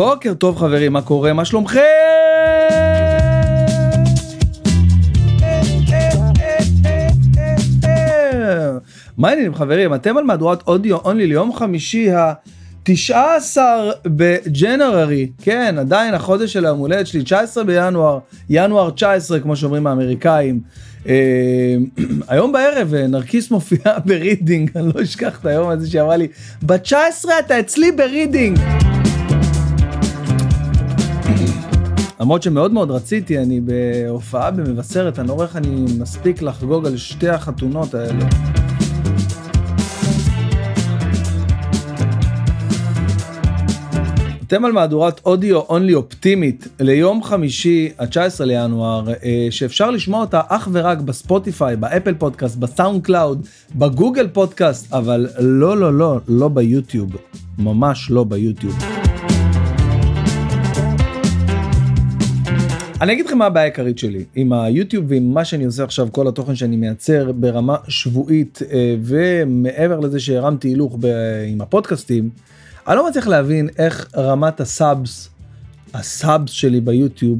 בוקר טוב חברים, מה קורה? מה שלומכם? מה העניינים חברים? אתם על מהדורת audio only ליום חמישי ה-19 ב January, כן, עדיין החודש של היום הולדת שלי, 19 בינואר, ינואר 19 כמו שאומרים האמריקאים. אה, היום בערב אה, נרקיס מופיעה ברידינג, אני לא אשכח את היום הזה שאמרה לי, ב-19 אתה אצלי ברידינג. למרות שמאוד מאוד רציתי, אני בהופעה במבשרת, אני לא רואה איך אני מספיק לחגוג על שתי החתונות האלה. אתם על מהדורת audio only אופטימית ליום חמישי ה-19 לינואר אה, שאפשר לשמוע אותה אך ורק בספוטיפיי, באפל פודקאסט, בסאונד קלאוד, בגוגל פודקאסט, אבל לא לא לא לא ביוטיוב, ממש לא ביוטיוב. אני אגיד לכם מה הבעיה העיקרית שלי עם היוטיוב ועם מה שאני עושה עכשיו כל התוכן שאני מייצר ברמה שבועית אה, ומעבר לזה שהרמתי הילוך עם הפודקאסטים. אני לא מצליח להבין איך רמת הסאבס, הסאבס שלי ביוטיוב,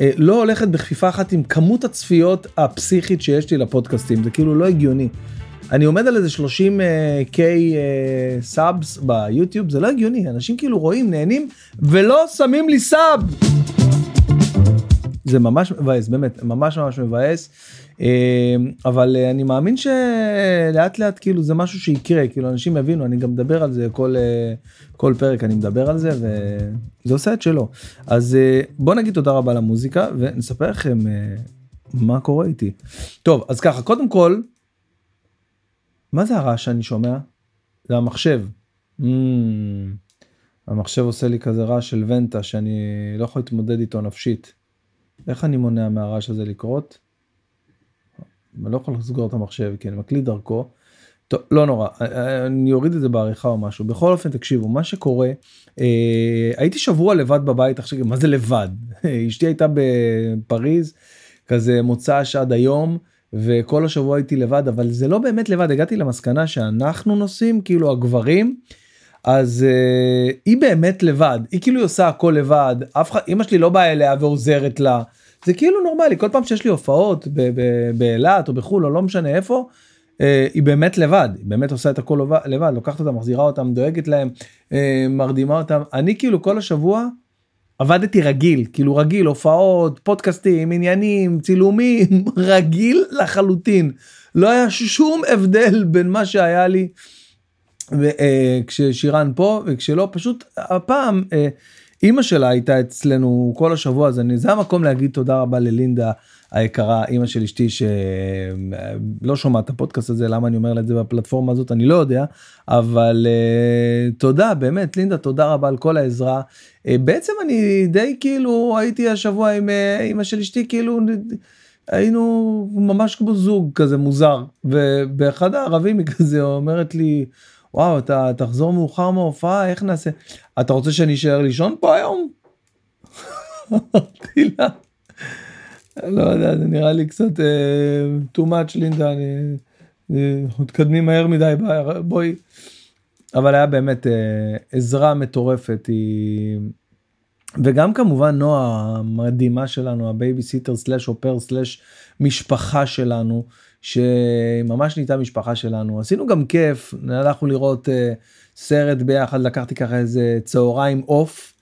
אה, לא הולכת בכפיפה אחת עם כמות הצפיות הפסיכית שיש לי לפודקאסטים, זה כאילו לא הגיוני. אני עומד על איזה 30 אה, K אה, subs ביוטיוב, זה לא הגיוני, אנשים כאילו רואים, נהנים, ולא שמים לי sub. זה ממש מבאס, באמת, ממש ממש מבאס. אה, אבל אה, אני מאמין שלאט לאט כאילו זה משהו שיקרה, כאילו אנשים יבינו, אני גם מדבר על זה כל, אה, כל פרק אני מדבר על זה וזה עושה את שלו. אז בוא נגיד תודה רבה למוזיקה ונספר לכם מה קורה איתי. טוב, אז ככה, קודם כל, מה זה הרעש שאני שומע? זה המחשב. Mm, המחשב עושה לי כזה רעש של ונטה שאני לא יכול להתמודד איתו נפשית. איך אני מונע מהרעש הזה לקרות? אני לא יכול לסגור את המחשב כי אני מקליט דרכו. טוב, לא נורא, אני אוריד את זה בעריכה או משהו. בכל אופן, תקשיבו, מה שקורה, אה, הייתי שבוע לבד בבית עכשיו, מה זה לבד? אשתי הייתה בפריז, כזה מוצ"ש עד היום, וכל השבוע הייתי לבד, אבל זה לא באמת לבד, הגעתי למסקנה שאנחנו נוסעים, כאילו הגברים, אז uh, היא באמת לבד, היא כאילו עושה הכל לבד, אף אחד, אמא שלי לא באה אליה ועוזרת לה. זה כאילו נורמלי כל פעם שיש לי הופעות באילת או בחו"ל או לא משנה איפה. אה, היא באמת לבד היא באמת עושה את הכל לבד לוקחת אותם מחזירה אותם דואגת להם אה, מרדימה אותם אני כאילו כל השבוע עבדתי רגיל כאילו רגיל הופעות פודקאסטים עניינים צילומים רגיל לחלוטין לא היה שום הבדל בין מה שהיה לי כששירן פה וכשלא פשוט הפעם. אימא שלה הייתה אצלנו כל השבוע אז אני זה המקום להגיד תודה רבה ללינדה היקרה אימא של אשתי שלא שומעת את הפודקאסט הזה למה אני אומר את זה בפלטפורמה הזאת אני לא יודע אבל תודה באמת לינדה תודה רבה על כל העזרה בעצם אני די כאילו הייתי השבוע עם אימא של אשתי כאילו היינו ממש כמו זוג כזה מוזר ובאחד הערבים היא כזה אומרת לי. וואו אתה תחזור מאוחר מההופעה איך נעשה אתה רוצה שאני אשאר לישון פה היום? אמרתי לה. לא יודע זה נראה לי קצת uh, too much לינדה אני מתקדמים מהר מדי בואי. אבל היה באמת אה, עזרה מטורפת היא וגם כמובן נועה המדהימה שלנו הבייביסיטר slash au pair slash משפחה שלנו שממש נהייתה משפחה שלנו עשינו גם כיף הלכנו לראות אה, סרט ביחד לקחתי ככה איזה צהריים off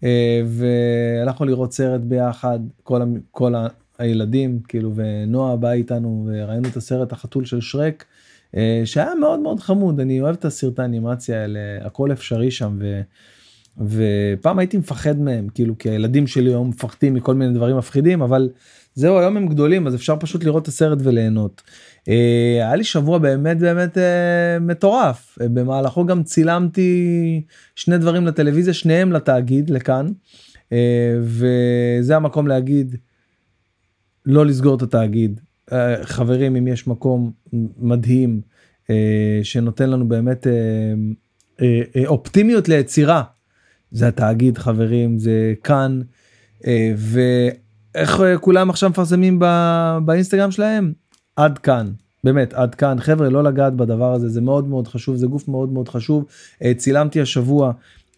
אה, והלכנו לראות סרט ביחד כל, כל הילדים כאילו ונועה באה איתנו וראינו את הסרט החתול של שרק uh, שהיה מאוד מאוד חמוד אני אוהב את הסרטי האנימציה האלה הכל אפשרי שם. ו... ופעם הייתי מפחד מהם כאילו כי הילדים שלי היו מפחדים מכל מיני דברים מפחידים אבל זהו היום הם גדולים אז אפשר פשוט לראות את הסרט וליהנות. אה, היה לי שבוע באמת באמת אה, מטורף אה, במהלכו גם צילמתי שני דברים לטלוויזיה שניהם לתאגיד לכאן וזה המקום להגיד לא לסגור את התאגיד חברים אם יש מקום מדהים שנותן לנו באמת אופטימיות ליצירה זה התאגיד חברים זה כאן. אה, ואיך אה, כולם עכשיו מפרסמים באינסטגרם שלהם עד כאן באמת עד כאן חבר'ה לא לגעת בדבר הזה זה מאוד מאוד חשוב זה גוף מאוד מאוד חשוב אה, צילמתי השבוע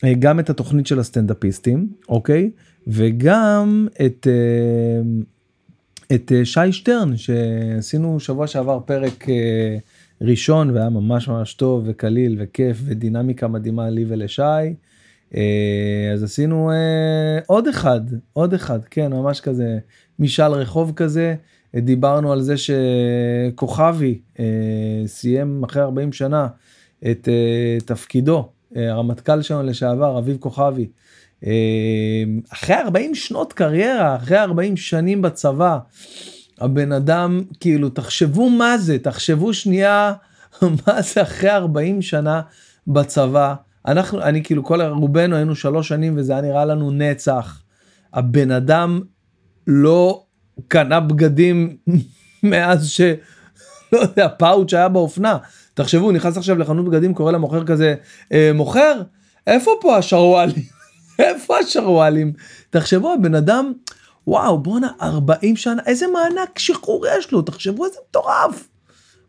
אה, גם את התוכנית של הסטנדאפיסטים, אוקיי? וגם את, את שי שטרן, שעשינו שבוע שעבר פרק ראשון והיה ממש ממש טוב וקליל וכיף ודינמיקה מדהימה לי ולשי. אז עשינו עוד אחד, עוד אחד, כן, ממש כזה משאל רחוב כזה. דיברנו על זה שכוכבי סיים אחרי 40 שנה את תפקידו אה, הרמטכ"ל שלנו לשעבר, אביב כוכבי, אה, אחרי 40 שנות קריירה, אחרי 40 שנים בצבא, הבן אדם, כאילו, תחשבו מה זה, תחשבו שנייה מה זה אחרי 40 שנה בצבא. אנחנו, אני כאילו, כל רובנו היינו שלוש שנים וזה היה נראה לנו נצח. הבן אדם לא קנה בגדים מאז ש... לא יודע, פאוץ' היה באופנה. תחשבו, נכנס עכשיו לחנות בגדים, קורא למוכר כזה, אה, מוכר, איפה פה השרוואלים? איפה השרוואלים? תחשבו, הבן אדם, וואו, בואנה, 40 שנה, איזה מענק שחרור יש לו, תחשבו איזה מטורף.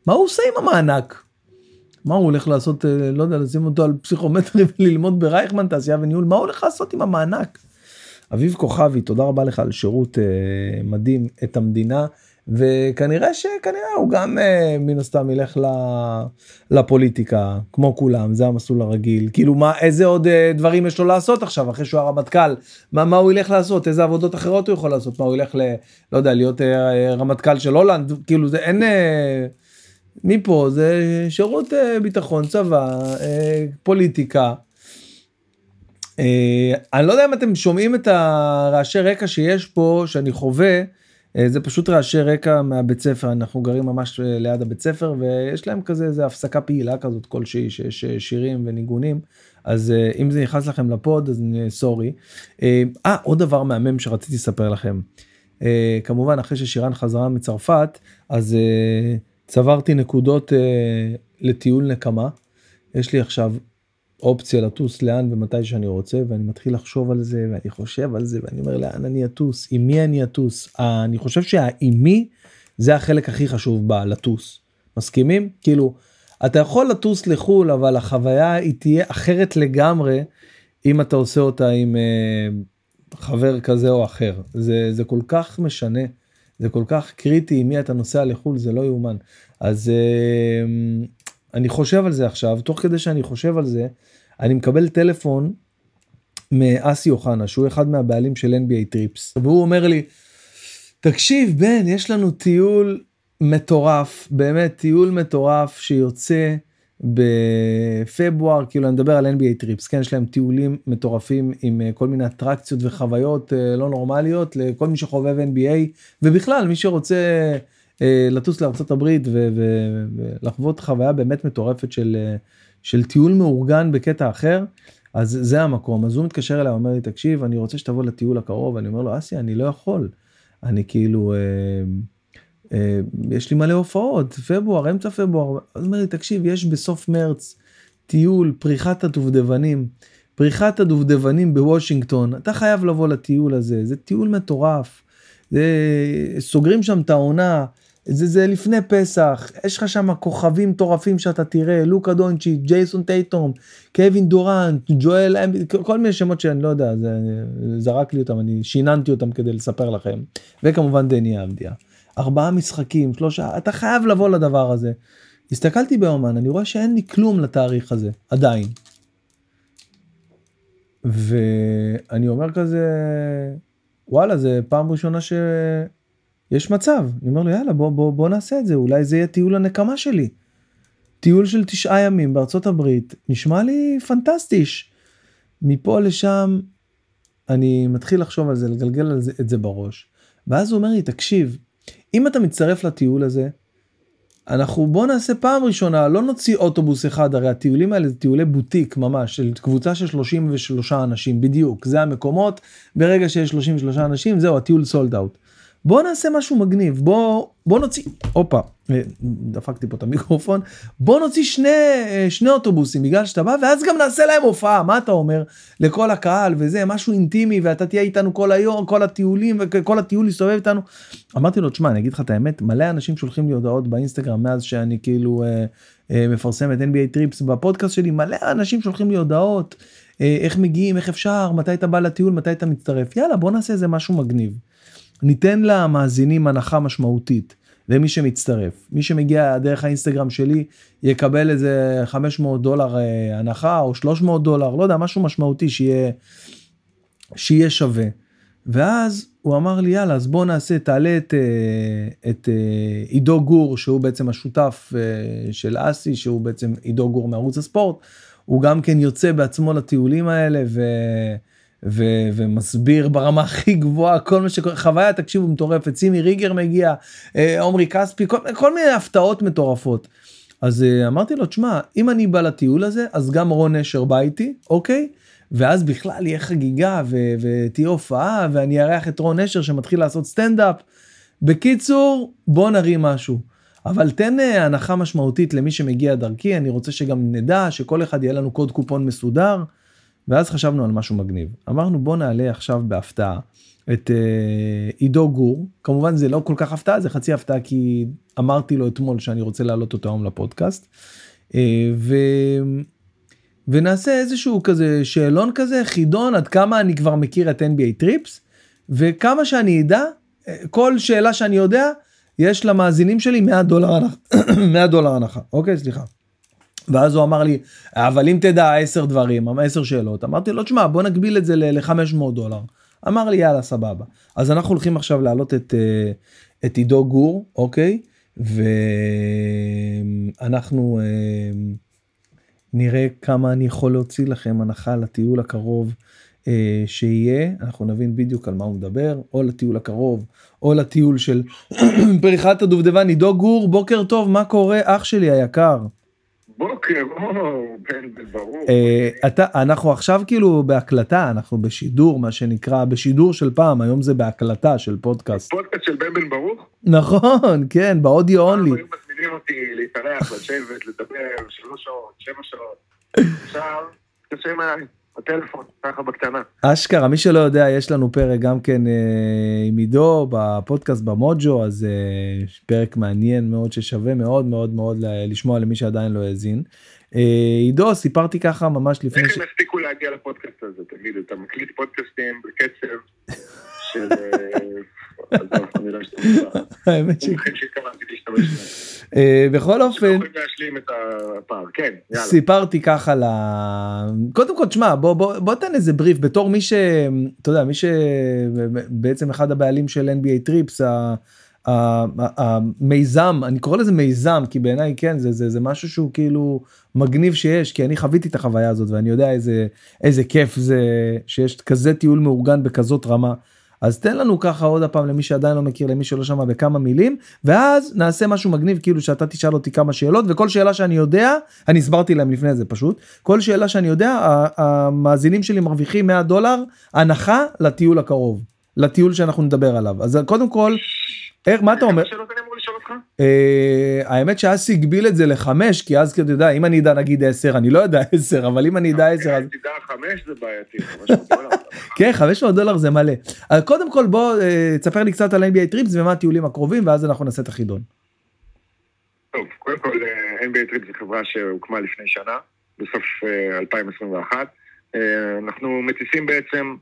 מה הוא עושה עם המענק? מה הוא הולך לעשות, אה, לא יודע, לשים אותו על פסיכומטרי וללמוד ברייכמן תעשייה וניהול, מה הוא הולך לעשות עם המענק? אביב כוכבי, תודה רבה לך על שירות אה, מדהים את המדינה. וכנראה שכנראה הוא גם אה, מן הסתם ילך לפוליטיקה כמו כולם זה המסלול הרגיל. כאילו מה איזה עוד אה, דברים יש לו לעשות עכשיו אחרי שהוא הרמטכ"ל? מה מה הוא ילך לעשות? איזה עבודות אחרות הוא יכול לעשות? מה הוא ילך ל... לא יודע להיות אה, רמטכ"ל של הולנד? כאילו זה אין מפה זה שירות ביטחון צבא פוליטיקה. אני לא יודע אם אתם שומעים את הרעשי רקע שיש פה שאני חווה. אה, זה פשוט רעשי רקע מהבית ספר אנחנו גרים ממש אה, ליד הבית ספר ויש להם כזה איזה הפסקה פעילה כזאת כלשהי שיש אה, שירים וניגונים אז אם זה נכנס לכם לפוד אז סורי. אה עוד דבר מהמם שרציתי לספר לכם כמובן אחרי ששירן חזרה מצרפת אז צברתי נקודות לטיול נקמה. יש לי עכשיו אופציה לטוס לאן ומתי שאני רוצה ואני מתחיל לחשוב על זה ואני חושב על זה ואני אומר לאן אני אטוס? עם מי אני אטוס? אני חושב שהעם מי זה החלק הכי חשוב בלטוס מסכימים? כאילו אתה יכול לטוס לחו"ל אבל החוויה היא תהיה אחרת לגמרי אם אתה עושה אותה עם uh, חבר כזה או אחר. זה זה כל כך משנה זה כל כך קריטי עם מי אתה נוסע לחו"ל זה לא יאומן. אז uh, אני חושב על זה עכשיו, תוך כדי שאני חושב על זה, אני מקבל טלפון מאסי אוחנה, שהוא אחד מהבעלים של NBA טריפס, והוא אומר לי, תקשיב בן, יש לנו טיול מטורף, באמת טיול מטורף שיוצא בפברואר, כאילו אני מדבר על NBA טריפס, כן, יש להם טיולים מטורפים עם אה, כל מיני אטרקציות וחוויות אה, לא נורמליות לכל מי שחובב NBA, ובכלל מי שרוצה אה, לטוס לארצות הברית ולחוות חוויה באמת מטורפת של, של טיול מאורגן בקטע אחר. אז זה המקום אז הוא מתקשר אליי אומר לי תקשיב אני רוצה שתבוא לטיול הקרוב אני אומר לו אסי אני לא יכול אני כאילו אה, יש לי מלא הופעות פברואר אמצע פברואר אז אומר לי תקשיב יש בסוף מרץ טיול פריחת הדובדבנים פריחת הדובדבנים בוושינגטון אתה חייב לבוא לטיול הזה זה טיול מטורף. זה, סוגרים שם את העונה זה, זה לפני פסח, יש לך שם כוכבים מטורפים שאתה תראה, לוקה דונצ'י, ג'ייסון טייטום, קווין דורנט, ג'ואל, כל מיני שמות שאני לא יודע, זה, זרק לי אותם, אני שיננתי אותם כדי לספר לכם, וכמובן דני אבדיה. ארבעה משחקים, שלושה, אתה חייב לבוא לדבר הזה. הסתכלתי באומן, אני רואה שאין לי כלום לתאריך הזה, עדיין. ואני אומר כזה, וואלה, זה פעם ראשונה ש... יש מצב. אני אומר לו יאללה בוא, בוא, בוא נעשה את זה, אולי זה יהיה טיול הנקמה שלי. טיול של תשעה ימים בארצות הברית, נשמע לי פנטסטיש. מפה לשם אני מתחיל לחשוב על זה, לגלגל על זה, את זה בראש. ואז הוא אומר לי, תקשיב, אם אתה מצטרף לטיול הזה, אנחנו בוא נעשה פעם ראשונה, לא נוציא אוטובוס אחד, הרי הטיולים האלה זה טיולי בוטיק ממש, של קבוצה של 33 אנשים בדיוק, זה המקומות, ברגע שיש 33 אנשים, זהו, הטיול סולד אאוט. בוא נעשה משהו מגניב בוא בוא נוציא הופה אה, דפקתי פה את המיקרופון בוא נוציא שני אה, שני אוטובוסים בגלל שאתה בא ואז גם נעשה להם הופעה מה אתה אומר לכל הקהל וזה משהו אינטימי ואתה תהיה איתנו כל היום כל הטיולים וכל הטיול יסתובב איתנו. אמרתי לו תשמע אני אגיד לך את האמת מלא אנשים שולחים לי הודעות באינסטגרם מאז שאני כאילו אה, אה, מפרסם את NBA טריפס בפודקאסט שלי מלא אנשים שולחים לי הודעות אה, איך מגיעים, איך אפשר, מתי אתה בא לטיול, מתי אתה מצטרף, יאללה בוא נעשה איזה משהו מגניב. ניתן למאזינים הנחה משמעותית למי שמצטרף. מי שמגיע דרך האינסטגרם שלי יקבל איזה 500 דולר אה, הנחה או 300 דולר, לא יודע, משהו משמעותי שיהיה, שיהיה שווה. ואז הוא אמר לי יאללה אז בוא נעשה תעלה את, אה, את אה, עידו גור שהוא בעצם השותף של אסי שהוא בעצם עידו גור מערוץ הספורט הוא גם כן יוצא בעצמו לטיולים האלה ו, ו, ומסביר ברמה הכי גבוהה כל מה שקורה חוויה תקשיבו מטורפת סימי ריגר מגיע עומרי כספי כל, כל מיני הפתעות מטורפות. אז אמרתי לו תשמע אם אני בא לטיול הזה אז גם רון נשר בא איתי אוקיי. ואז בכלל יהיה חגיגה ו- ותהיה הופעה ואני אארח את רון נשר שמתחיל לעשות סטנדאפ. בקיצור בוא נרים משהו. אבל תן אה, הנחה משמעותית למי שמגיע דרכי אני רוצה שגם נדע שכל אחד יהיה לנו קוד קופון מסודר. ואז חשבנו על משהו מגניב אמרנו בוא נעלה עכשיו בהפתעה את uh, עידו גור כמובן זה לא כל כך הפתעה זה חצי הפתעה כי אמרתי לו אתמול שאני רוצה להעלות אותו היום לפודקאסט. Uh, ו... ונעשה איזשהו כזה שאלון כזה חידון עד כמה אני כבר מכיר את NBA טריפס וכמה שאני אדע כל שאלה שאני יודע יש למאזינים שלי 100 דולר הנחה 100 דולר הנחה אוקיי סליחה. ואז הוא אמר לי אבל אם תדע 10 דברים 10 שאלות אמרתי לו תשמע בוא נגביל את זה ל-500 דולר אמר לי יאללה סבבה אז אנחנו הולכים עכשיו להעלות את אה, את עידו גור אוקיי ואנחנו. אה, נראה כמה אני יכול להוציא לכם הנחה לטיול הקרוב אה, שיהיה, אנחנו נבין בדיוק על מה הוא מדבר, או לטיול הקרוב, או לטיול של פריחת הדובדבן. עידו גור, בוקר טוב, מה קורה אח שלי היקר? בוקר אור, בן ברור. אה, אתה, אנחנו עכשיו כאילו בהקלטה, אנחנו בשידור, מה שנקרא, בשידור של פעם, היום זה בהקלטה של פודקאסט. פודקאסט של בן בן ברוך? נכון, כן, באודיו אונלי. מזמינים אותי להתארח, לשבת, לדבר, שלוש שעות, שבע שעות. עכשיו, מתקשרים אליי, בטלפון, ככה בקטנה. אשכרה, מי שלא יודע, יש לנו פרק גם כן אה, עם עידו בפודקאסט במוג'ו, אז אה, פרק מעניין מאוד ששווה מאוד מאוד מאוד לשמוע למי שעדיין לא האזין. אה, עידו, סיפרתי ככה ממש לפני איך הם הספיקו להגיע לפודקאסט הזה, תגיד, אתה מקליט פודקאסטים בקצב של... האמת ש... אה, בכל אופן כן, סיפרתי ככה ל... קודם כל תשמע בוא בוא בוא תן איזה בריף. בתור מי שאתה יודע מי שבעצם אחד הבעלים של NBA טריפס המיזם אני קורא לזה מיזם כי בעיניי כן זה זה זה משהו שהוא כאילו מגניב שיש כי אני חוויתי את החוויה הזאת ואני יודע איזה איזה כיף זה שיש כזה טיול מאורגן בכזאת רמה. אז תן לנו ככה עוד הפעם למי שעדיין לא מכיר למי שלא שמע בכמה מילים ואז נעשה משהו מגניב כאילו שאתה תשאל אותי כמה שאלות וכל שאלה שאני יודע אני הסברתי להם לפני זה פשוט כל שאלה שאני יודע המאזינים שלי מרוויחים 100 דולר הנחה לטיול הקרוב לטיול שאנחנו נדבר עליו אז קודם כל איך מה אתה אומר. אה, האמת שאסי הגביל את זה לחמש כי אז אתה יודע אם אני אדע נגיד עשר אני לא יודע עשר אבל אם אני אדע עשר אז תדע חמש זה בעייתי. כן 500 דולר זה מלא. קודם כל בוא אה, תספר לי קצת על NBA Trips ומה הטיולים הקרובים ואז אנחנו נעשה את החידון. טוב קודם כל אה, NBA טריפס זה חברה שהוקמה לפני שנה בסוף 2021 אנחנו מטיסים בעצם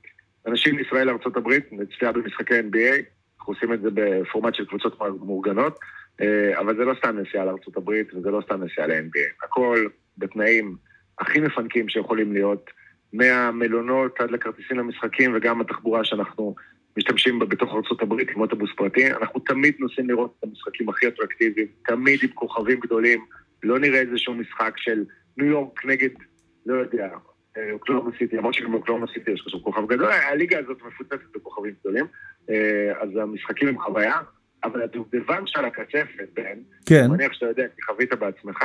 אנשים מישראל לארה"ב נצטיה במשחקי NBA אנחנו עושים את זה בפורמט של קבוצות מאורגנות, אה, אבל זה לא סתם נסיעה לארה"ב וזה לא סתם נסיעה ל-NBA. הכל בתנאים הכי מפנקים שיכולים להיות, מהמלונות עד לכרטיסים למשחקים וגם התחבורה שאנחנו משתמשים בה בתוך ארה"ב עם אוטובוס פרטי. אנחנו תמיד נוסעים לראות את המשחקים הכי אטרקטיביים, תמיד עם כוכבים גדולים, לא נראה איזשהו משחק של ניו יורק נגד, לא יודע, אוקלאומה סיטי, למרות שגם באוקלאומה סיטי יש כוכב גדול, הליגה הזאת מפוצצת בכוכבים גדולים, אה, אז המשחקים הם חוויה, אבל הדובדבן שעל הקצפת, בן, כן. אני מניח שאתה יודע, כי חווית בעצמך,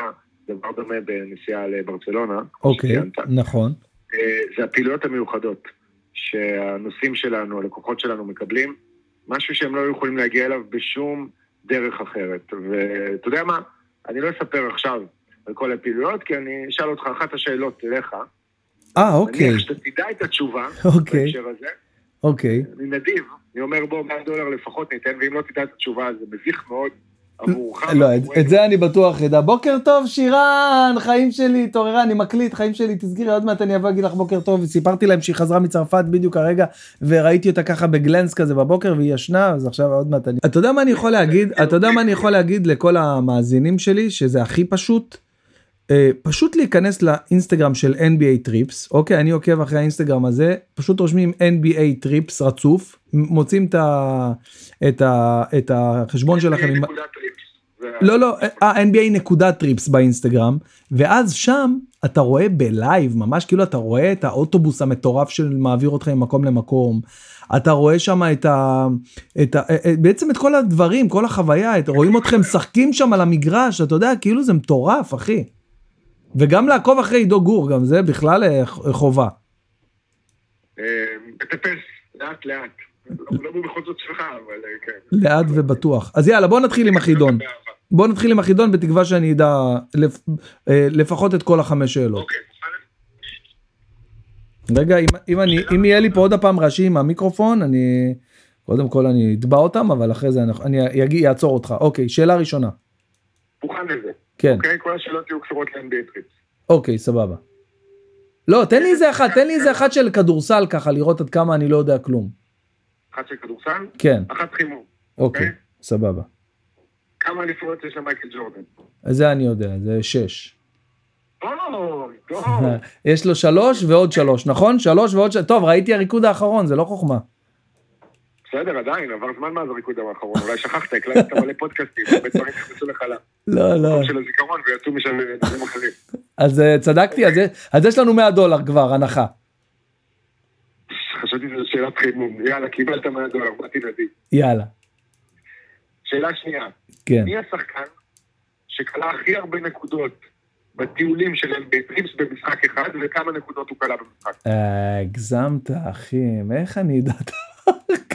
דבר דומה בנסיעה לברצלונה, אוקיי, נכון. אה, זה הפעילויות המיוחדות שהנוסעים שלנו, הלקוחות שלנו מקבלים, משהו שהם לא יכולים להגיע אליו בשום דרך אחרת. ואתה יודע מה, אני לא אספר עכשיו על כל הפעילויות, כי אני אשאל אותך אחת השאלות אליך. אה, אוקיי. נניח שאתה תדע את התשובה אוקיי. בהקשר הזה. אוקיי. אני נדיב, אני אומר בוא 100 דולר לפחות ניתן, ואם לא תדע את התשובה זה מביך מאוד, עבורך. לא, את- זה אני בטוח אדע. בוקר טוב, שירן, חיים שלי, התעוררה, אני מקליט, חיים שלי, תסגרי, עוד מעט אני אבוא להגיד לך בוקר טוב. סיפרתי להם שהיא חזרה מצרפת בדיוק הרגע, וראיתי אותה ככה ב glance כזה בבוקר, והיא ישנה, אז עכשיו עוד מעט אני... אתה יודע מה אני יכול להגיד? אתה יודע מה אני יכול להגיד לכל המאזינים שלי, שזה הכי פשוט? אה, פשוט להיכנס לאינסטגרם של NBA Trips, אוקיי, אני עוקב אחרי האינסטגרם הזה, פשוט רושמים NBA Trips רצוף, מוצאים את, ה, את, ה, את החשבון שלכם. עם- לא לא אה, NBA נקודה Trips באינסטגרם ואז שם אתה רואה בלייב ממש כאילו אתה רואה את האוטובוס המטורף שמעביר אותך ממקום למקום. אתה רואה שם את ה... את ה... אה, בעצם את כל הדברים כל החוויה את... רואים אתכם משחקים שם על המגרש אתה יודע כאילו זה מטורף אחי. וגם לעקוב אחרי עידו גור גם זה בכלל אה, חובה. אה, מטפס, לאט לאט. לא לא במחוזות שלך, אבל אה, כן. לאט ובטוח אז יאללה בוא נתחיל עם החידון. בוא נתחיל עם החידון בתקווה שאני אדע לפ... אה, לפחות את כל החמש שאלות. אוקיי? רגע, אם, יהיה לי פה עוד הפעם רעשים עם המיקרופון, אני... קודם כל אני אתבע אותם, אבל אחרי זה אני, אעצור אותך. אוקיי, שאלה ראשונה. מוכן לזה. כן, אוקיי? כל השאלות יהיו קשורות ל-NBA טריפס. אוקיי, סבבה. לא, תן לי איזה אחת, תן לי איזה אחת של כדורסל ככה, לראות עד כמה אני לא יודע כלום. אחת של כדורסל, כן, אחת חימום. אוקיי, אוקיי. סבבה. כמה אליפויות יש למייקל ג'ורדן? זה אני יודע, זה שש. או, טוב. יש לו שלוש ועוד שלוש, נכון? שלוש ועוד שלוש. טוב, ראיתי הריקוד האחרון, זה לא חוכמה. בסדר, עדיין, עבר זמן מאז הריקוד האחרון. אולי שכחת, הקלטת מלא פודקאסטים, הרבה דברים נכנסו לך לא, לא. של הזיכרון ויצאו משם דברים אחרים. אז אה, צדקתי, אז, יש לנו 100 דולר כבר, הנחה. חשבתי שזו שאלת חימום. יאללה, קיבלת 100 דולר, באתי נדיב. יאללה, שאלה שנייה, כן. מי השחקן שכלה הכי הרבה נקודות בטיולים של NBA טריפס במשחק אחד, וכמה נקודות הוא כלה במשחק? הגזמת, אחי, איך אני דבר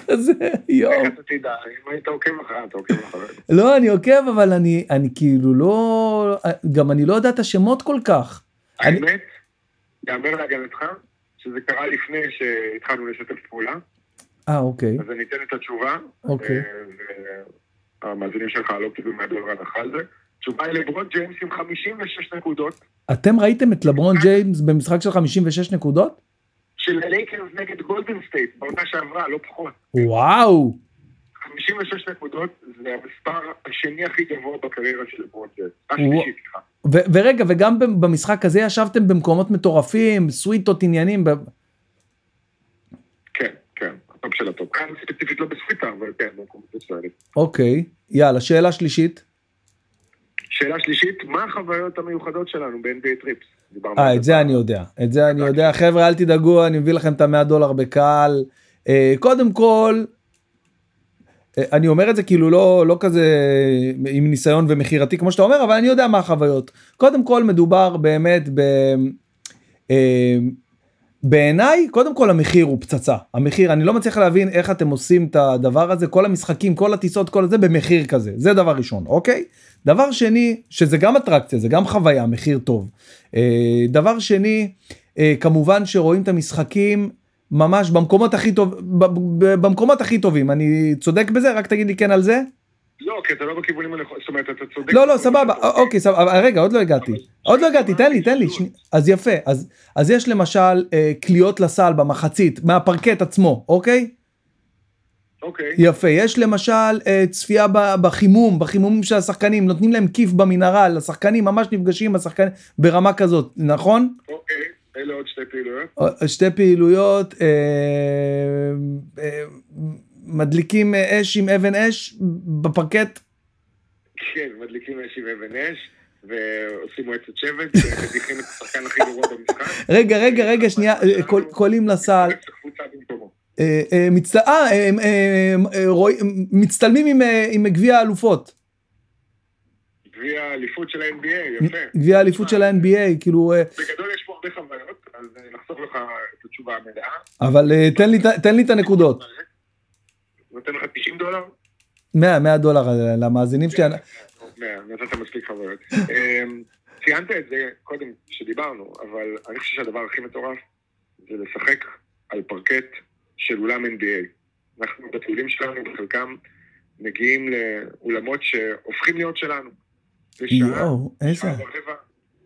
כזה, יואו. איך אתה תדע, אם היית עוקב אחריו, אתה עוקב אחריו. לא, אני עוקב, אבל אני, אני כאילו לא, גם אני לא יודע את השמות כל כך. האמת, יאמר להגנתך, שזה קרה לפני שהתחלנו לשתף פעולה, אה, אוקיי, אז אני אתן את התשובה. אוקיי. אה, והמאזינים שלך לא קיבלו 100 דולר הנחה על זה. התשובה היא לברון ג'יימס עם 56 נקודות, אתם ראיתם את לברון ג'יימס במשחק של 56 נקודות? של הלייקרס נגד גולדן סטייט, בעונה שעברה, לא פחות. וואו, 56 נקודות זה המספר השני הכי גבוה בקריירה של. וואו. השלישי, סליחה. ורגע, וגם במשחק הזה ישבתם במקומות מטורפים, סוויטות עניינים, ב- כן, כן, הטופ של הטופ. כאן ספציפית לא בסוויטה, אבל כן, במקומות מצוינים. אוקיי, יאללה, שאלה שלישית. שאלה שלישית, מה החוויות המיוחדות שלנו ב- NBA Trips? אה, את זה אני יודע, את זה אני יודע, חבר'ה, אל תדאגו, אני מביא לכם את המאה דולר בקל. אה, קודם כל, אה, אני אומר את זה כאילו לא, לא כזה עם ניסיון ומכירתי כמו שאתה אומר, אבל אני יודע מה החוויות. קודם כל מדובר באמת ב... בעיניי, קודם כל המחיר הוא פצצה. המחיר, אני לא מצליח להבין איך אתם עושים את הדבר הזה, כל המשחקים, כל הטיסות, כל זה במחיר כזה. זה דבר ראשון, אוקיי? דבר שני, שזה גם אטרקציה, זה גם חוויה, מחיר טוב. אה, דבר שני, אה, כמובן שרואים את המשחקים ממש במקומות הכי טוב, במקומות הכי טובים. אני צודק בזה? רק תגיד לי כן על זה. לא, כי אתה לא בכיוונים הנכונים, זאת אומרת, אתה צודק. לא, לא, סבבה, אוקיי, סבבה, רגע, עוד לא הגעתי. עוד לא הגעתי, תן לי, תן לי. אז יפה, אז, יש למשל אה, קליעות לסל במחצית, מהפרקט עצמו, אוקיי? אוקיי, יפה, יש למשל אה, צפייה בחימום, בחימומים של השחקנים, נותנים להם כיף במנהרה, לשחקנים ממש נפגשים עם השחקנים ברמה כזאת, נכון? אוקיי, אלה עוד שתי פעילויות. אה, שתי פעילויות, מדליקים אה, אש עם אבן אש בפרקט, כן, מדליקים אש עם אבן אש, ועושים מועצת שבט, ומדיחים את השחקן הכי גרוע במשחק. רגע, רגע, רגע, שנייה, אה, קול- קולים לסל. אה, אה, אה, אה, אה, אה, מצטלמים עם, אה, גביע האלופות, גביע האליפות של ה-NBA, יפה. גביע האליפות של ה-NBA, כאילו, אה, בגדול יש פה הרבה חוויות, אז אה, נחסוך לך את התשובה המלאה. אבל אה, תן לי את הנקודות, נותן לך 90 דולר? 100, 100 דולר למאזינים שלי, אני- 100, נתת מספיק חוויות. אמ, ציינת את זה קודם כשדיברנו, אבל אני חושב שהדבר הכי מטורף זה לשחק על פרקט של אולם NBA. אנחנו בטיולים שלנו בחלקם מגיעים לאולמות שהופכים להיות שלנו. יואו, איזה...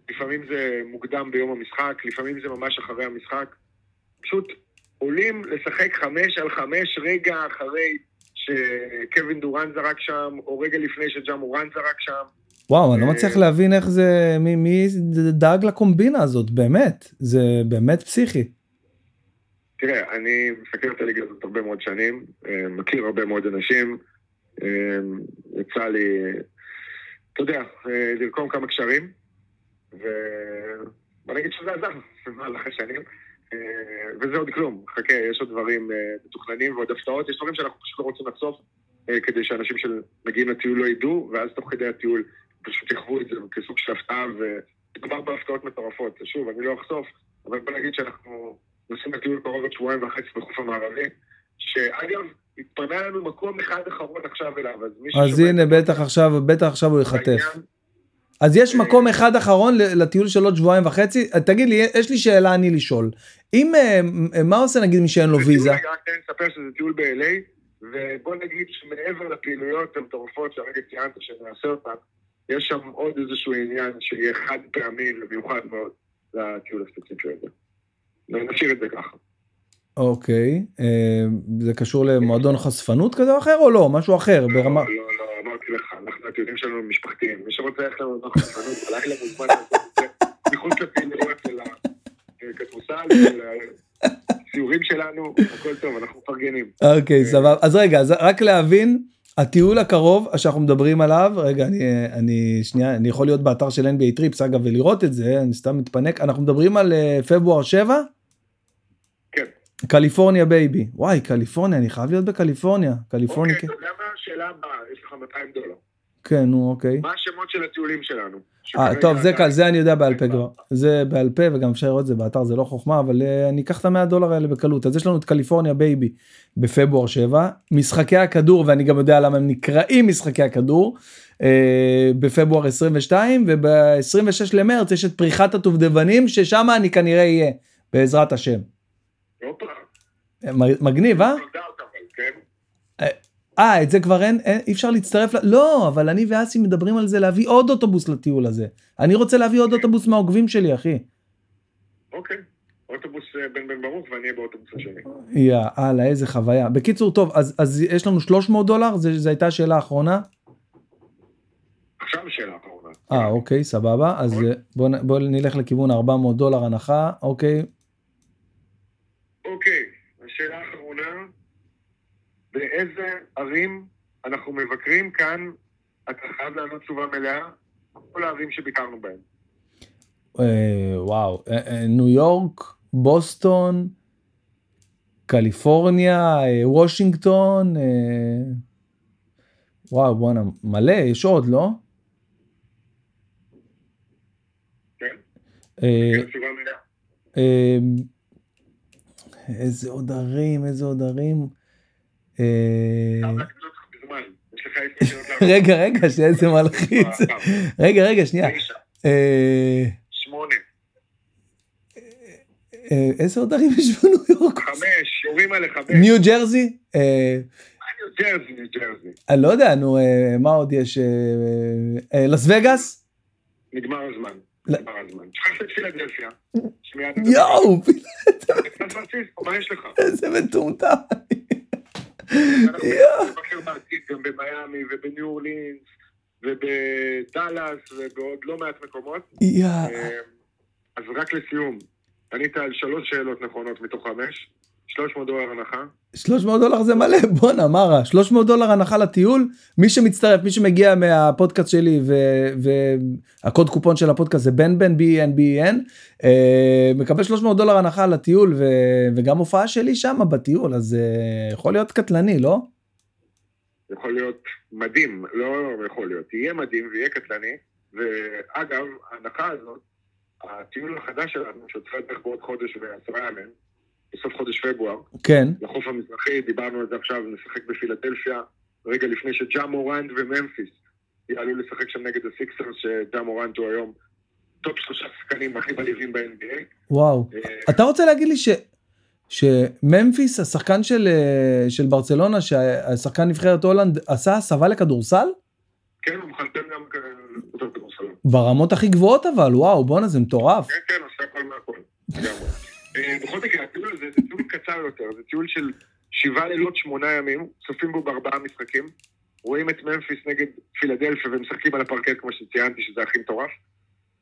לפעמים זה מוקדם ביום המשחק, לפעמים זה ממש אחרי המשחק. פשוט עולים לשחק חמש על חמש רגע אחרי שקווין דורן זרק שם, או רגע לפני שג'ה מורן זרק שם. וואו, אני לא מצליח להבין איך זה, מי, מי דאג לקומבינה הזאת, באמת. זה באמת פסיכי. תראה, אני מסקר את הליגה הזאת הרבה מאוד שנים, אה, מכיר הרבה מאוד אנשים, אה, יצא לי, אתה יודע, אה, לרקום כמה קשרים, ובוא נגיד שזה עזר במהלך השנים. וזה עוד כלום, חכה, יש עוד דברים מתוכננים ועוד הפתעות, יש דברים שאנחנו פשוט לא רוצים לחשוף, כדי שאנשים שמגיעים לטיול לא ידעו, ואז תוך כדי הטיול פשוט יחוו את זה כסוג של הפתעה, ומדובר בהפתעות מטורפות. שוב, אני לא אחשוף, אבל בוא נגיד שאנחנו נוסעים לטיול קרוב עוד שבועיים וחצי בחוף המערבי, שאגב, התפנה לנו מקום אחד אחרון עכשיו אליו, אז מי אז הנה, בטח עכשיו, בטח עכשיו הוא ייחטף. אז יש אה, מקום אחד אחרון לטיול של עוד שבועיים וחצי? תגיד לי, יש לי שאלה אני לשאול. אם, אה, מה עושה נגיד מי שאין לו ויזה? רגע, רק תן לספר שזה טיול ב-LA, ובוא נגיד שמעבר לפעילויות המטורפות שהרגע ציינת שנעשה אותן, יש שם עוד איזשהו עניין שיהיה חד פעמי ומיוחד מאוד לטיול הספציפי הזה. נשאיר את זה ככה. אוקיי, אה, זה קשור למועדון חשפנות כזה או אחר או לא? משהו אחר לא, ברמה... לא, לא, אמרתי לך, הטיולים שלנו משפחתיים. מי שרוצה ללכת למועדון חשפנות, הלך לנו זמן מחוץ לפעילויות של הכדורסל, של הציורים שלנו, הכל טוב, אנחנו מפרגנים. אוקיי, סבבה. אז רגע, רק להבין. הטיול הקרוב שאנחנו מדברים עליו רגע אני אני שנייה אני יכול להיות באתר של NBA Trips אגב ולראות את זה אני סתם מתפנק אנחנו מדברים על אה, פברואר 7. כן. קליפורניה baby why קליפורניה אני חייב להיות בקליפורניה קליפורניה. אוקיי, אתה יודע מה השאלה הבאה יש לך 200 דולר. כן נו אוקיי. מה השמות של הטיולים שלנו? אה, טוב זה קל זה אני יודע בעל פה כבר זה בעל פה וגם אפשר לראות את זה באתר זה לא חוכמה אבל אה, אני אקח את המאה דולר האלה בקלות אז יש לנו את קליפורניה baby בפברואר 7 משחקי הכדור ואני גם יודע למה הם נקראים משחקי הכדור uh, בפברואר 22 וב-26 למרץ יש את פריחת הדובדבנים ששם אני כנראה אהיה בעזרת השם. מגניב אה? אה, את זה כבר אין, אין, אי אפשר להצטרף, ל... לא, אבל אני ואסי מדברים על זה להביא עוד אוטובוס לטיול הזה. אני רוצה להביא עוד אוטובוס מהעוקבים שלי, אחי. אוקיי, אוטובוס אה, בן בן ברוך ואני אהיה באוטובוס השני. יאללה, איזה חוויה. בקיצור, טוב, אז, אז יש לנו 300 דולר? זו הייתה השאלה האחרונה? עכשיו השאלה האחרונה. אה, אוקיי, סבבה. אז בואו בוא, נלך לכיוון 400 דולר הנחה, אוקיי. אוקיי, השאלה. באיזה ערים אנחנו מבקרים כאן, אתה חייב לענות תשובה מלאה, כל הערים שביקרנו בהן. אה, וואו, אה, אה, ניו יורק, בוסטון, קליפורניה, וושינגטון, וואו בואנה מלא, יש עוד לא? כן, איזה עוד ערים, איזה עוד ערים. אה, רגע רגע שנייה זה מלחיץ רגע רגע שנייה. אה, שמונה. אה, איזה עוד ערים יש בניו יורק? חמש, יורים עליך. ניו ג'רזי? ניו ג'רזי, ניו ג'רזי. אני לא יודע, נו, מה עוד יש? לס וגאס? נגמר הזמן. נגמר הזמן. שכחת את פילדלפיה. יואו, מה יש לך? איזה מטומטם. אנחנו בעתיד גם במיאמי ובניו אורלינס ובדאלאס ובעוד לא מעט מקומות. אה, אז רק לסיום, ענית על שלוש שאלות נכונות מתוך חמש. 300 דולר הנחה. 300 דולר זה מלא בואנה מה רע 300 דולר הנחה לטיול מי שמצטרף מי שמגיע מהפודקאסט שלי והקוד קופון של הפודקאסט זה בן בן בי אן בי אן מקבל 300 דולר הנחה לטיול ו, וגם הופעה שלי שם בטיול אז uh, יכול להיות קטלני לא? יכול להיות מדהים לא יכול להיות יהיה מדהים ויהיה קטלני ואגב ההנחה הזאת הטיול החדש שלנו שיוצא בעוד חודש ועשרה ימים בסוף חודש פברואר. כן. לחוף המזרחי, דיברנו על זה עכשיו, נשחק בפילדלפיה, רגע לפני שג'ה מורנד וממפיס יעלו לשחק שם נגד הסיקסרס, שג'ה מורנד הוא היום top שלושה שחקנים הכי מלהיבים ב-NBA. וואו. אה, אתה רוצה להגיד לי ש... שממפיס השחקן של, אה, של ברצלונה שהשחקן נבחרת הולנד עשה הסבה לכדורסל? כן, הוא מחלטר גם כדורסל. ברמות הכי גבוהות אבל, וואו, בואנה זה מטורף. כן, כן, עושה הכל מהכל. אה, בכל מקרה, הטיול הזה זה טיול קצר יותר, זה טיול של שבעה לילות, שמונה ימים, צופים בו בארבעה משחקים, רואים את ממפיס נגד פילדלפיה ומשחקים על הפרקט כמו שציינתי, שזה הכי מטורף.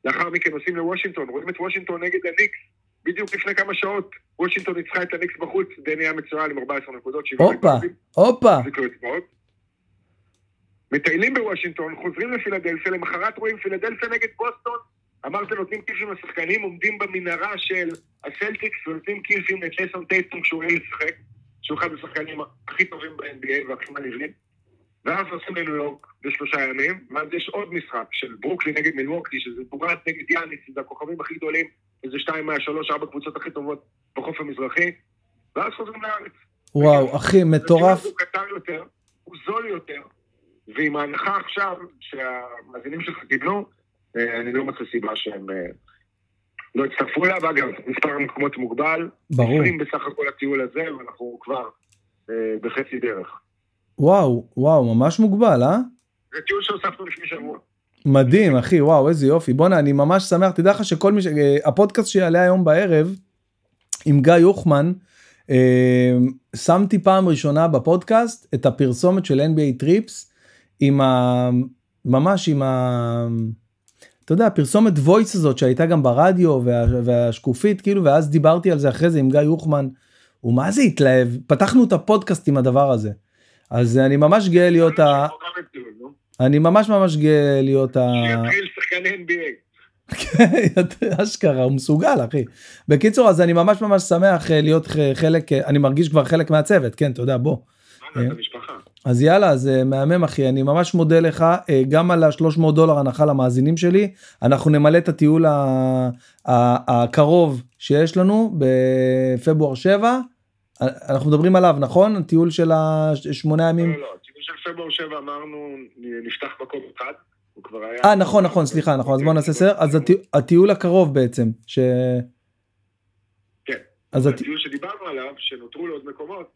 לאחר מכן נוסעים לוושינגטון, רואים את וושינגטון נגד הניקס, בדיוק לפני כמה שעות, וושינגטון ניצחה את הניקס בחוץ, דני היה מצוין עם 14 נקודות, הופה, הופה. מטיילים בוושינגטון, חוזרים לפילדלפיה, למחרת רואים פילדלפיה נגד בוסטון, אמרת נותנים כיפים לשחקנים, עומדים במנהרה של הסלטיקס ונותנים כיפים לג'ייסון טייטום כשהוא עולה לשחק, שהוא אחד השחקנים הכי טובים ב-NBA והכי מנהיבים. ואז נוסעים לניו יורק לשלושה ימים, ואז יש עוד משחק של ברוקלי נגד מילווקי, שזה בוגרת נגד יאניס, זה הכוכבים הכי גדולים, איזה שתיים מהשלוש, ארבע קבוצות הכי טובות בחוף המזרחי, ואז חוזרים לארץ. וואו, אחי, מטורף. הוא קטן יותר, הוא זול יותר, ועם ההנחה עכשיו שהמאזינים שלך קיבלו, אני לא מוצא סיבה שהם אה, לא יצטרפו אליו. אגב, מספר המקומות מוגבל. ברור. עשרים בסך הכל הטיול הזה, ואנחנו כבר אה, בחצי דרך. וואו, וואו, ממש מוגבל, אה? זה טיול שהוספנו לפני שבוע. מדהים אחי וואו איזה יופי בואנה אני ממש שמח תדע לך שכל מי ש... הפודקאסט שיעלה היום בערב עם גיא יוחמן אה, שמתי פעם ראשונה בפודקאסט את הפרסומת של NBA טריפס עם ה... ממש עם ה... אתה יודע פרסומת voice הזאת שהייתה גם ברדיו וה... והשקופית כאילו ואז דיברתי על זה אחרי זה עם גיא יוחמן. הוא מה זה התלהב פתחנו את הפודקאסט עם הדבר הזה. אז אני ממש גאה להיות ה... אני ממש ממש גאה להיות ה... שיתחיל שחקן NBA. אשכרה הוא מסוגל אחי. בקיצור אז אני ממש ממש שמח אה, להיות חלק אה, אני מרגיש כבר חלק מהצוות כן אתה יודע בוא. אה, אז יאללה זה מהמם אחי. אני ממש מודה לך. גם על ה-300 דולר הנחה למאזינים שלי. אנחנו נמלא את הטיול הקרוב שיש לנו בפברואר 7 אנחנו מדברים עליו נכון? הטיול של השמונה ימים. לא, לא, הטיול של פברואר 7 אמרנו נפתח מקום אחד. אה נכון נכון סליחה נכון. אז בוא נעשה סדר. אז הטיול הקרוב בעצם ש... כן. אז הטיול שדיברנו עליו שנותרו לו עוד מקומות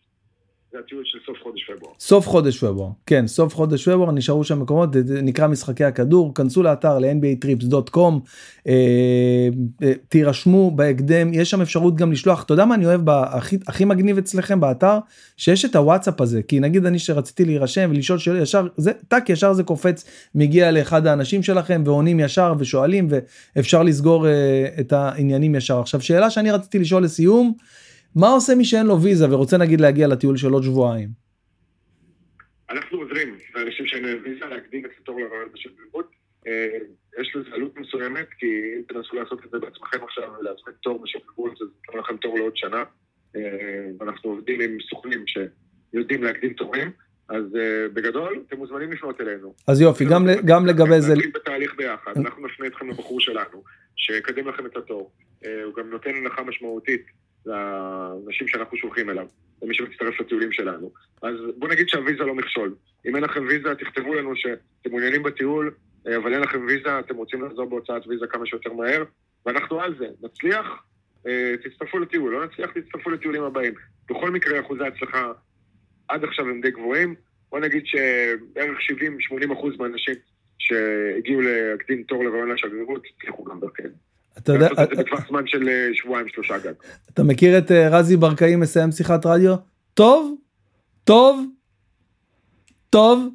זה הטיול של סוף חודש פברואר. סוף חודש פברואר, כן, סוף חודש פברואר נשארו שם מקומות, זה נקרא משחקי הכדור, כנסו לאתר ל-nbatrips.com, אה, אה, תירשמו בהקדם, יש שם אפשרות גם לשלוח, אתה יודע מה אני אוהב הכי, הכי מגניב אצלכם באתר, שיש את הוואטסאפ הזה, כי נגיד אני שרציתי להירשם ולשאול שאלה ישר, זה טאק ישר זה קופץ, מגיע לאחד האנשים שלכם ועונים ישר ושואלים ואפשר לסגור אה, את העניינים ישר. עכשיו שאלה שאני רציתי לשאול לסיום, מה עושה מי שאין לו ויזה ורוצה נגיד להגיע לטיול של עוד שבועיים? אנחנו עוזרים לאנשים שאין להם ויזה להקדים את התור לרעיון בשגרירות. אה, יש לזה עלות מסוימת, כי אם תנסו לעשות את זה בעצמכם עכשיו ולהזמין תור בשגרירות, אז ייתנו לכם תור לעוד שנה. אה, ואנחנו עובדים עם סוכנים שיודעים להקדים תורים. אז uh, בגדול, אתם מוזמנים לפנות אלינו. אז יופי, גם, גם לגבי זה... נתחיל בתהליך ביחד, אנחנו נפנה אתכם לבחור שלנו, שיקדם לכם את התור. Uh, הוא גם נותן הנחה משמעותית לאנשים שאנחנו שולחים אליו, למי שמצטרף לטיולים שלנו. אז בוא נגיד שהוויזה לא מכשול. אם אין לכם ויזה, תכתבו לנו שאתם מעוניינים בטיול, אה, אבל אין לכם ויזה, אתם רוצים לחזור בהוצאת ויזה כמה שיותר מהר, ואנחנו על זה. נצליח, אה, תצטרפו לטיול, לא נצליח, תצטרפו לטיולים הבאים. בכל מקרה, אחוזי ההצלחה עד עכשיו הם די גבוהים. בוא נגיד שבערך 70-80 אחוז מהאנשים שהגיעו להקדים תור לרעיון לשגרירות, הצליחו גם דרכנו. אתה יודע, זה בטווח זמן של אה, שבועיים שלושה גג. אתה מכיר את אה, רזי ברקאי מסיים שיחת רדיו? טוב, טוב, טוב.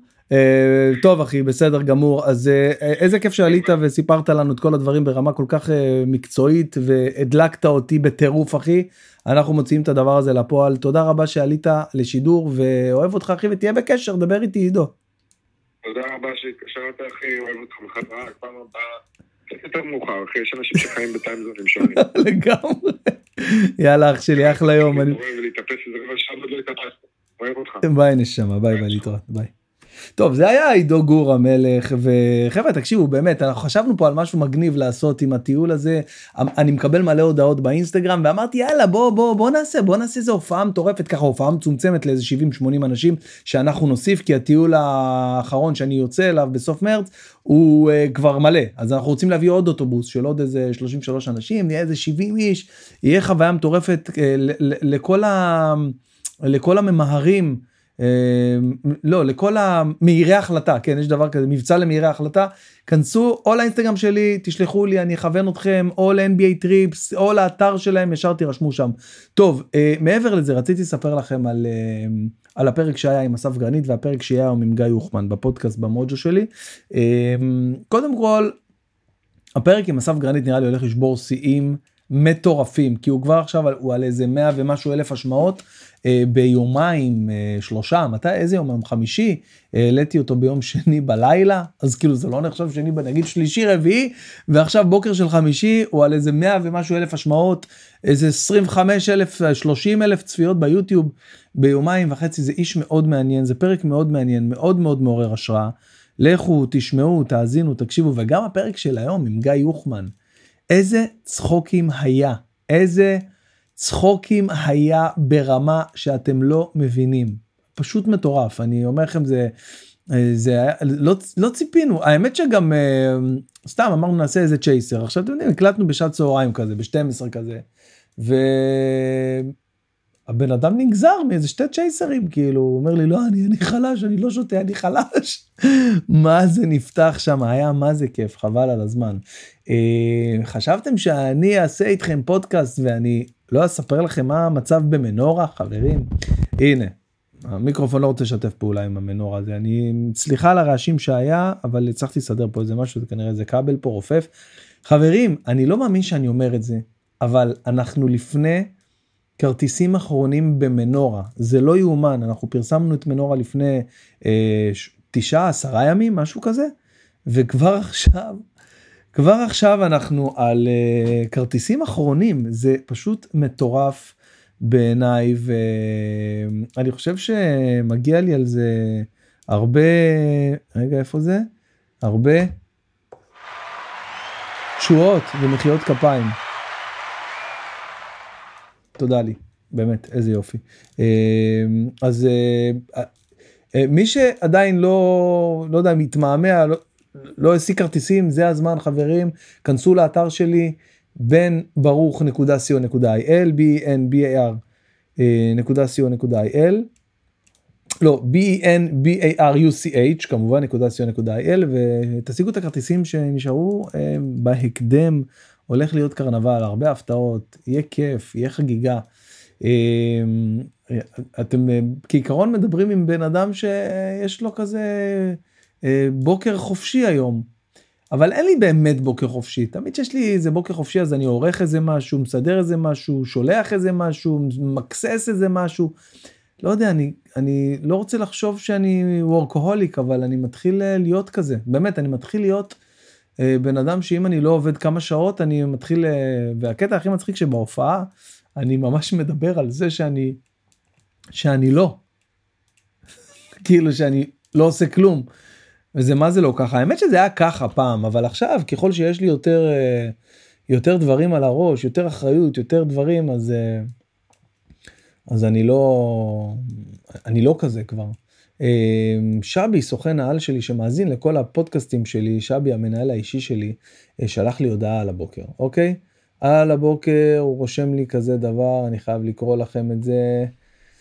טוב אחי בסדר גמור אז איזה כיף שעלית וסיפרת לנו את כל הדברים ברמה כל כך מקצועית והדלקת אותי בטירוף אחי אנחנו מוציאים את הדבר הזה לפועל תודה רבה שעלית לשידור ואוהב אותך אחי ותהיה בקשר דבר איתי עידו. תודה רבה שהתקשרת אחי אוהב אותך בחזרה פעם הבאה יותר מאוחר, אחי, יש אנשים שחיים ב time zone ים שונים. לגמרי. יאללה אח שלי, אחלה יום. אני... להתאפס איזה רבע שעה עוד לא התאפסת. אוהב אותך. ביי נשמה, ביי ביי להתראות, ביי. טוב זה היה עידו גור המלך וחבר'ה תקשיבו באמת אנחנו חשבנו פה על משהו מגניב לעשות עם הטיול הזה. אני מקבל מלא הודעות באינסטגרם ואמרתי יאללה בוא בוא בוא נעשה בוא נעשה איזה הופעה מטורפת. ככה הופעה מצומצמת לאיזה 70-80 אנשים שאנחנו נוסיף כי הטיול האחרון שאני יוצא אליו בסוף מרץ הוא uh, כבר מלא. אז אנחנו רוצים להביא עוד אוטובוס של עוד איזה 33 אנשים נהיה איזה 70 איש. יהיה חוויה מטורפת uh, לכל ה... לכל הממהרים לא לכל המהירי החלטה כן יש דבר כזה מבצע למהירי החלטה כנסו או לאינסטגרם שלי תשלחו לי אני אכוון אתכם או ל-NBA טריפס או לאתר שלהם ישר תירשמו שם. טוב אה, מעבר לזה רציתי לספר לכם על אה, על הפרק שהיה עם אסף גרנית והפרק שהיה היום עם גיא יוחמן בפודקאסט במוג'ו שלי. קודם כל הפרק עם אסף גרנית נראה לי הולך לשבור שיאים מטורפים כי הוא כבר עכשיו הוא על איזה 100 ומשהו אלף השמעות. אה, ביומיים אה, שלושה מתי איזה יום יום חמישי העליתי אותו ביום שני בלילה אז כאילו זה לא נחשב שני נגיד שלישי רביעי ועכשיו בוקר של חמישי הוא על איזה 100 ומשהו אלף השמעות איזה 25 אלף 30 אלף צפיות ביוטיוב ביומיים וחצי זה איש מאוד מעניין זה פרק מאוד מעניין מאוד מאוד מעורר השראה. לכו תשמעו תאזינו תקשיבו וגם הפרק של היום עם גיא יוחמן איזה צחוקים היה איזה. צחוקים היה ברמה שאתם לא מבינים. פשוט מטורף, אני אומר לכם זה, זה היה, לא, לא ציפינו, האמת שגם אה, סתם אמרנו נעשה איזה צ'ייסר, עכשיו אתם יודעים, הקלטנו בשעת צהריים כזה, ב-12 כזה, והבן אדם נגזר מאיזה שתי צ'ייסרים, כאילו, הוא אומר לי, לא, אני, אני חלש, אני לא שותה, אני חלש. מה זה נפתח שם, היה מה זה כיף, חבל על הזמן. אה, חשבתם שאני אעשה איתכם פודקאסט ואני לא אספר לכם מה המצב במנורה חברים הנה המיקרופון לא רוצה לשתף פעולה עם המנורה הזה אני סליחה על הרעשים שהיה אבל הצלחתי לסדר פה איזה משהו זה כנראה איזה כבל פה רופף. חברים אני לא מאמין שאני אומר את זה אבל אנחנו לפני כרטיסים אחרונים במנורה. זה לא יאומן אנחנו פרסמנו את מנורה לפני אה, תשעה עשרה ימים משהו כזה וכבר עכשיו כבר עכשיו אנחנו על uh, כרטיסים אחרונים. זה פשוט מטורף בעיניי ואני חושב שמגיע לי על זה הרבה רגע איפה זה? הרבה תשואות ומחיאות כפיים. תודה לי באמת איזה יופי. אה, אז אה, מי שעדיין לא לא יודע מתמהמה לא, לא השיג כרטיסים זה הזמן חברים כנסו לאתר שלי בן ברוך נקודה co.il bnbar אה, נקודה co.il לא b-n-b-a-r-u-c-h כמובן נקודה co.il ותשיגו את הכרטיסים שנשארו אה, בהקדם הולך להיות קרנבל הרבה הפתעות יהיה כיף יהיה חגיגה. אה, אתם כעיקרון מדברים עם בן אדם שיש לו כזה אה, בוקר חופשי היום. אבל אין לי באמת בוקר חופשי תמיד שיש לי איזה בוקר חופשי אז אני עורך איזה משהו מסדר איזה משהו שולח איזה משהו מקסס איזה משהו. לא יודע אני אני לא רוצה לחשוב שאני וורקהוליק אבל אני מתחיל אה, להיות כזה באמת אני מתחיל להיות בן אדם שאם אני לא עובד כמה שעות אני מתחיל אה, והקטע הכי מצחיק שבהופעה אני ממש מדבר על זה שאני שאני לא כאילו שאני לא עושה כלום. וזה מה זה לא ככה האמת שזה היה ככה פעם אבל עכשיו ככל שיש לי יותר אה, יותר דברים על הראש יותר אחריות יותר דברים אז אה, אז אני לא אני לא כזה כבר. אה, שבי סוכן העל שלי שמאזין לכל הפודקאסטים שלי שבי המנהל האישי שלי שלח לי הודעה על הבוקר אוקיי על הבוקר הוא רושם לי כזה דבר אני חייב לקרוא לכם את זה.